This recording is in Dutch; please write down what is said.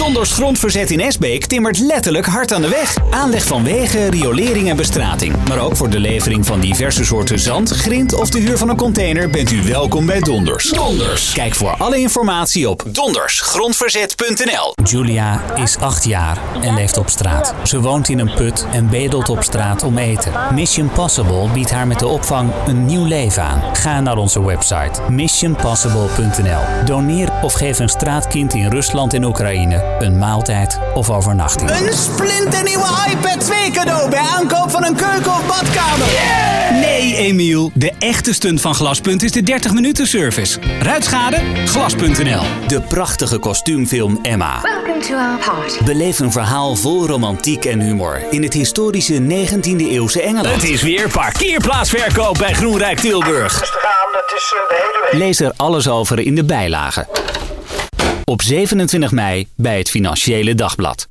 Donders Grondverzet in Esbeek timmert letterlijk hard aan de weg. Aanleg van wegen, riolering en bestrating. Maar ook voor de levering van diverse soorten zand, grind of de huur van een container bent u welkom bij Donders. Donders. Kijk voor alle informatie op dondersgrondverzet.nl. Julia is acht jaar en leeft op straat. Ze woont in een put en bedelt op straat om eten. Mission Possible biedt haar met de opvang een nieuw leven aan. Ga naar onze website missionpossible.nl. Doneer of geef een straatkind in Rusland en Oekraïne een maaltijd of overnachting. Een splinternieuwe iPad 2 cadeau bij aankoop van een keuken of badkamer. Nee, Emiel. De echte stunt van Glaspunt is de 30 minuten service. Ruitschade? Glas.nl. De prachtige kostuumfilm Emma. Welcome to our party. Beleef een verhaal vol romantiek en humor in het historische 19e eeuwse Engeland. Het is weer parkeerplaatsverkoop bij Groenrijk Tilburg. Rustig aan, het is eh, de hele week. Lees er alles over in de bijlage. Op 27 mei bij het Financiële Dagblad.